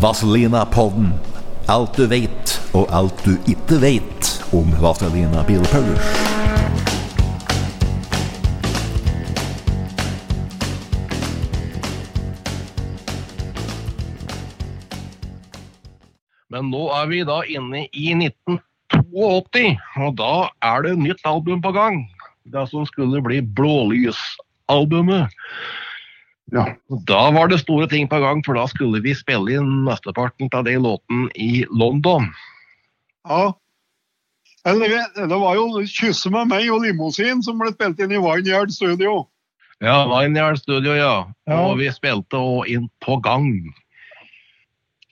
Vazelina-podden. Alt du vet, og alt du ikke vet om Vazelina Bilpaulers. Men nå er vi da inne i 1982, og da er det nytt album på gang. Det som skulle bli Blålysalbumet. Ja. Da var det store ting på gang, for da skulle vi spille inn mesteparten av den låten i London. ja. Eller, det var jo 'Kysse med meg' og 'Limousin' som ble spilt inn i Vineyard Studio. Ja, Vineyard Studio, ja. Ja. Og vi spilte òg inn på gang.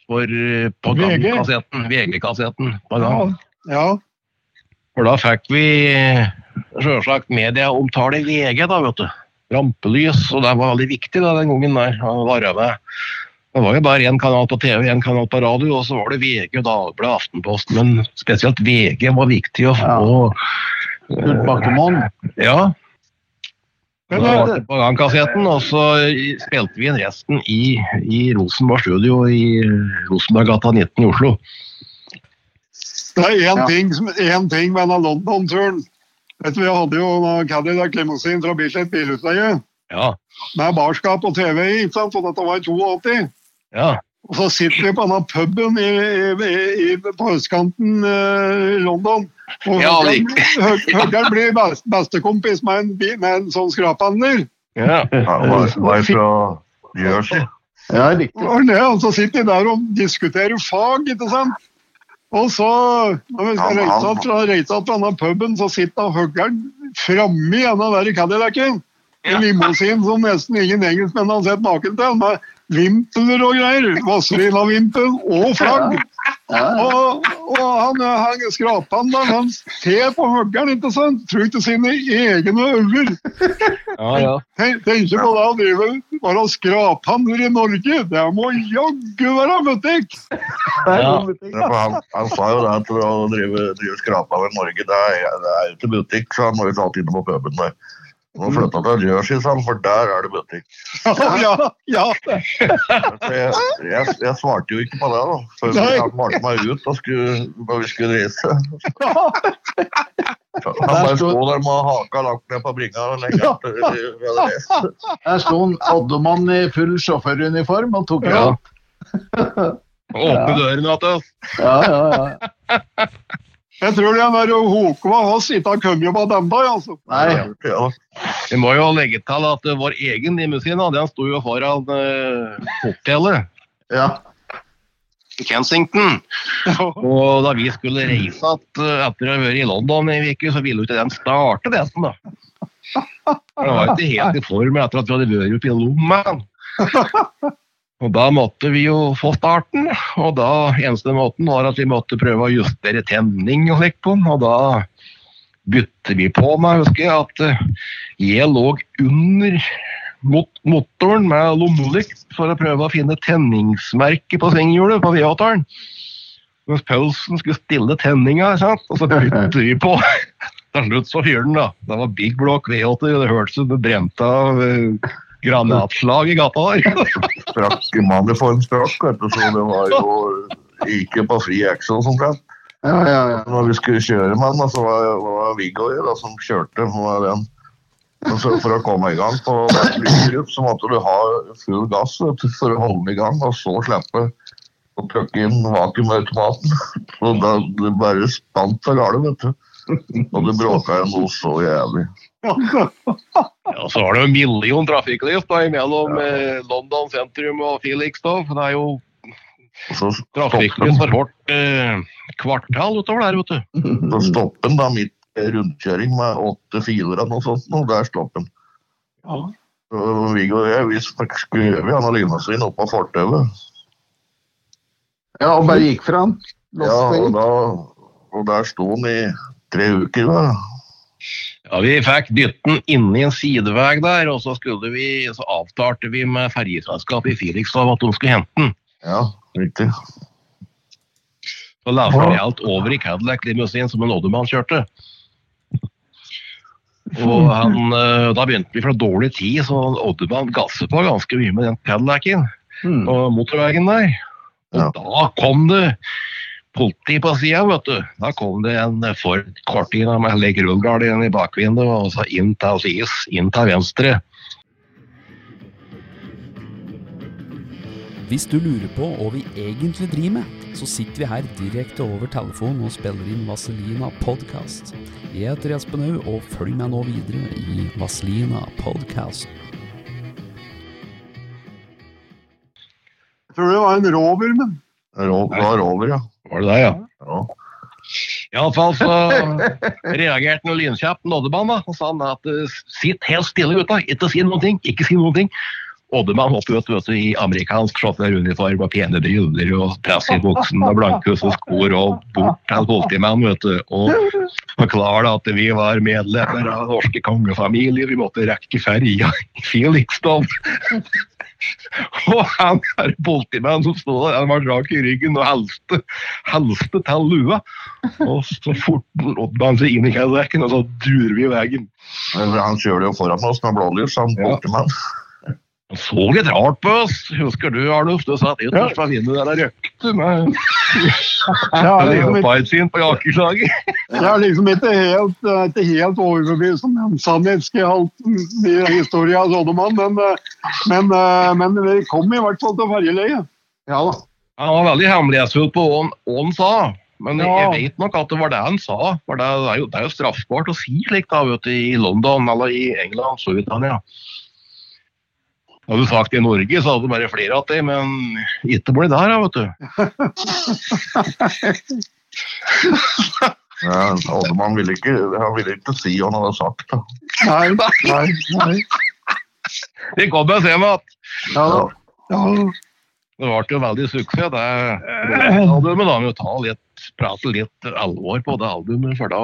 For eh, på gang-kassetten, VG-kassetten på gang. Ja. For da fikk vi sjølsagt selvsagt medieomtale i VG, da, vet du. Rampelys, og det var veldig viktig da, den gangen der. å være med. Det var jo bare én kanal på TV, én kanal på radio, og så var det VG, Dagbladet, Aftenposten. Men spesielt VG var viktig å få Kurt Bakkemoen. Ja. Så Da det, ble det på gang kassetten, og så spilte vi inn resten i, i Rosenborg studio i Rosenberggata 19 i Oslo. det er én Ja. ting, som- én ting med denne London-turen. Vet du, Vi hadde jo en Cadillac Limousin fra Bislett Bilutleie Ja, med barskap og TV i, ikke sant? og dette var i 82. ja. Og så sitter vi på denne puben i, i, i, på østkanten eh, i London. Og Ja, Høgern- blir best, bestekompis med en, med en sånn skraphandler. ja. var, var fra Jersey. Ja, riktig. Og så sitter de der og diskuterer fag, ikke sant? Og så, når vi skal reise han- fra, reise opp fra denne puben, så sitter Høggern framme i en av der Cadillacen. En limousin som nesten ingen engelskmenn har sett maken til, med vimpler og greier. Vazelina-vimpel og flagg. Ja, ja. Og, og han, han skraphandleren, han ser på Høggern, ikke sant? Tror ikke sine egne øyne. ja, ja. Tenk- Tenker på det å drive bare skraphandler i Norge. Det må jaggu være butikk! ja. Ja, for han, han sa jo det at å drive, drive skrapa i Norge, det er, det er jo ikke butikk, så han når jo satt inne på puben der. Nå flytta til Jersey, sa han, for der er det butikk. Ja, ja. Jeg, jeg, jeg svarte jo ikke på det, da. Før vi han malte meg ut da, skulle, da vi skulle reise. Han bare sto der med haka langt ned på bringa lenge etter. Der sto en Oddemann i full sjåføruniform og tok Ja. ja. Åpne døren, vet du. Ja, ja, ja. Jeg tror den der Håkva Hass ikke har kommet på den dag, altså. Nei, Ja, Vi må jo legge til at eh, vår egen limousin den sto jo foran uh, hotellet ja. I Kensington. Og da vi skulle reise at, eh, etter å ha vært i London en uke, så ville jo ikke den starte resten, da. For Den var ikke helt i form etter at vi hadde vært oppe i Lommen. Og da måtte vi jo få starten, og da eneste måten var at vi måtte prøve å justere tenning og slikt på den, og da bytte vi på meg, husker jeg, at eh, jeg lå under mot motoren med lommelykt for å prøve å finne tenningsmerket på svinghjulet på V8-eren. Mens Paulsen skulle stille tenninga, sant? og så putte vi på. Til slutt så fyrer den, da. Det var Big Block V8, og det hørtes ut som det brente av eh, granatslag i gata der. sprakk mannen for en sprakk, vet du, så det var jo ikke på fri action som sagt. ja, ja, ja. Når vi skulle kjøre med den, så var, det Viggo som kjørte. Var den. Og så for å komme i gang på flygrupp, så måtte du ha full gass for å holde den i gang, og så slippe å trykke inn vakuumautomaten. Og da det bare spant av gale, vet du. Og det bråka jo noe så jævlig. Ja, så var det en million trafikklys da, mellom eh, London sentrum og Felix. da, for Det er jo Trafikklys for hvert eh, kvartal utover der, vet du. så stopper den da midt rundkjøring med åtte filer eller noe sånt, og der stopper den. Ja. vi Viggo og jeg, vi skrøv han og lynasvin opp av fortauet. Ja, og bare gikk fra han. Ja, og, da, og der sto han i tre uker. Da. Ja, Vi fikk dytten inni en sidevei der, og så, skulle vi, så avtalte vi med ferjeselskapet i Firikstad at de skulle hente den. Ja, riktig. Så lasta vi alt over i Cadillac-limousin som en Oddemann kjørte. Og han, eh, Da begynte vi for dårlig tid, så Oddemann gasset på ganske mye med den Cadillacen Mm. på motorveien der. Og Ja. da kom det politi på sida, vet du. Da kom det en Ford Cortina med legg Rullgardien i bakvinduet, og så inn til sides, inn til venstre. Hvis du lurer på hva vi egentlig driver med, så sitter vi her direkte over telefon og spiller inn Vaselina podcast. Jeg heter Espen Haug, og følg meg nå videre i Vaselina podcast. Jeg tror det var en rover, men Rå, det var rover, ja. Var det det, ja? ja. Iallfall så reagerte han lynkjapt, da, og sa han at eh, sitt helt stille, gutta, ikke si noen ting, ikke si noen ting. Oddemann hoppet ut vet du, i amerikansk sjåføruniform og pene briller og press i buksen og blankhusse skor og bort til politimannen vet du, og forklarte at vi var medlemmer av den norske kongefamilie, vi måtte rekke ferja i Felixstow. Og han er politimannen som stod der, han var rak i ryggen og helste, helste til lua. Og så fort Oddmann seg inn i Cadillac-en, og så durer vi i veien. Han kjører jo foran oss med blålys, han Ja. Han så litt rart på oss. Husker du, Arnulf? Du sa det ytterst på vinduet der røkte med er liksom på jakkelaget. jeg er liksom ikke helt, er ikke helt overbevist om den sannhetsgehalten i historien av Soddemann, men, eh, men, eh, men vi kom i hvert fall til ferjeleiet. Ja da. Han var veldig hemmelighetsfull på hva han- hva han sa. Men Ja. jeg vet nok at det var det han sa. For det er jo, det er jo straffbart å si slikt da, vet du, i London eller i England, Storbritannia. Hadde du sagt i Norge, så hadde du bare flere av det, men ikke bli der, vet du. Ja, Oldemann ville ikke, han ville ikke si hva han hadde sagt. Da. Nei, nei, nei. Vi kom og til meg at Ja, ja. det ble jo veldig suksess, det albumet. Da må vi ta litt, prate litt alvor på det albumet, for da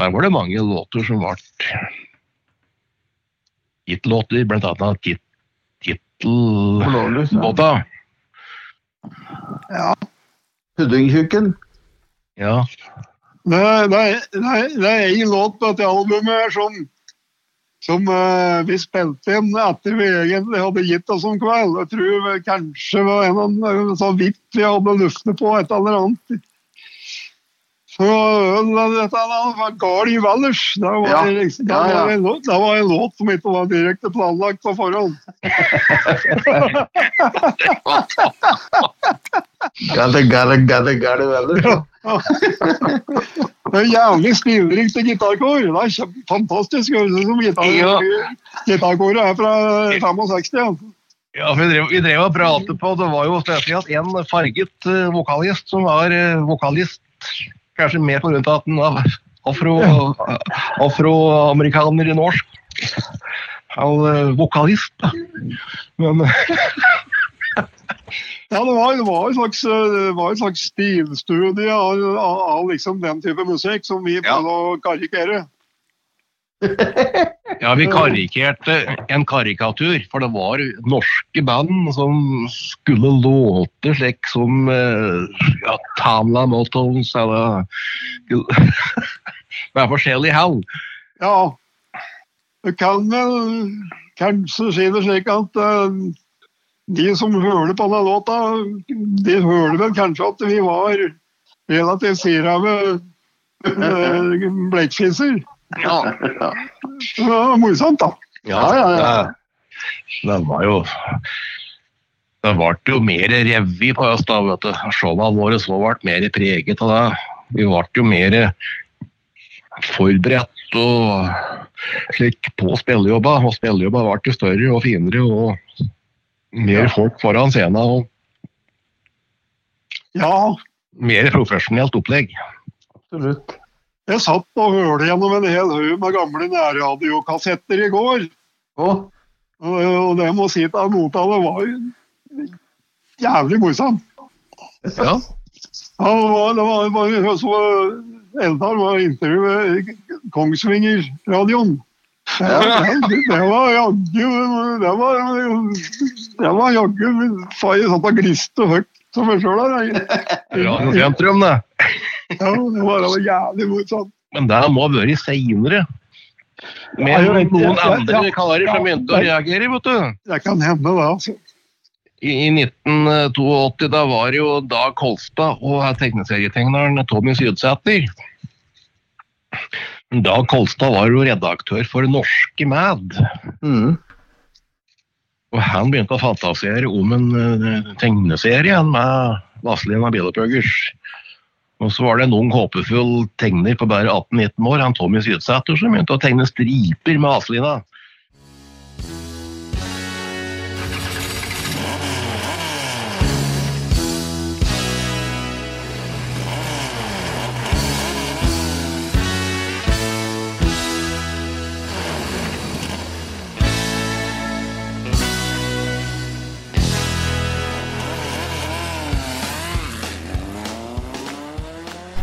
der var det mange låter som ble gitt-låter, blant annet Blålys. Ja. Puddingtjukken. Ja. Det, det, er- det, det en låt på dette albumet her som, som uh, vi spilte inn etter vi egentlig hadde gitt oss om kveld. Jeg tror kanskje kanskje var en av de så vidt vi hadde luftet på et eller annet. Så dette var gal i Da Det var, Ja. liksom, det, Ja, ja. var en låt, det var en låt som ikke var direkte planlagt på forhånd. Gale, gale, gale, gale, gale. Det er jævlig stilrikt gitarkår. Det er fantastisk. Høres som gitarkoret er fra 65. Ja. Ja, for vi drev, vi drev og pratet på, det var jo spesielt en farget eh, vokalist som var eh, vokalist, kanskje mer av at han var afro, afroamerikaner i norsk. Han uh, vokalist, da. Men Ja, det var, det var, en slags, eh, var en slags stilstudie av, av, av liksom den type musikk som vi Ja. prøvde å karikere. Ja, vi karikerte en karikatur, for det var norske band som skulle låte slik som eh, ja, Tamla Motones eller Være forskjellig hell. Ja, du kan vel kanskje si det slik at uh, de som hører på denne låta, de hører vel kanskje at vi var relativt sirave uh, blekkfiser. Ja. Det var morsomt, da. Ja, ja, ja. Det, det var jo Det ble jo mer revy på oss da, vet du. Showene våre så ble mer preget av det. Vi ble jo mer forberedt og slik på spillejobba. Og spillejobba ble jo større og finere og mer folk foran scenen. Og Ja, Mer profesjonelt opplegg. Absolutt. Jeg satt og hørte gjennom en hel haug med gamle nærradiokassetter i går. Og, og det må si til noe av det var jævlig morsomt. Ja. Ja, det var, det var, det var så Eldar var intervjuet Kongsvinger-radioen. Det, det, det var jaggu Det var, det var jaggu Sa jeg satt og gliste høyt som meg sjøl her. Radiosentrum, det. Ja, det var, det jævlig morsomt. Men det må ha vært seinere. Jeg vet- noen andre ja. karer som begynte å reagere, vet du. Det kan hende, det. altså. I, I 1982 da var det jo Dag Kolstad og tegneserietegneren Tommy Sydsæter. Dag Kolstad var jo redaktør for Norske Mad. mm. Og han begynte å fantasere om en uh, tegneserie med Vazelina Bilopphøggers. Og så var det en ung, håpefull tegner på bare 18-19 år, han Tommy Sydsæter, som begynte å tegne striper med Vazelina.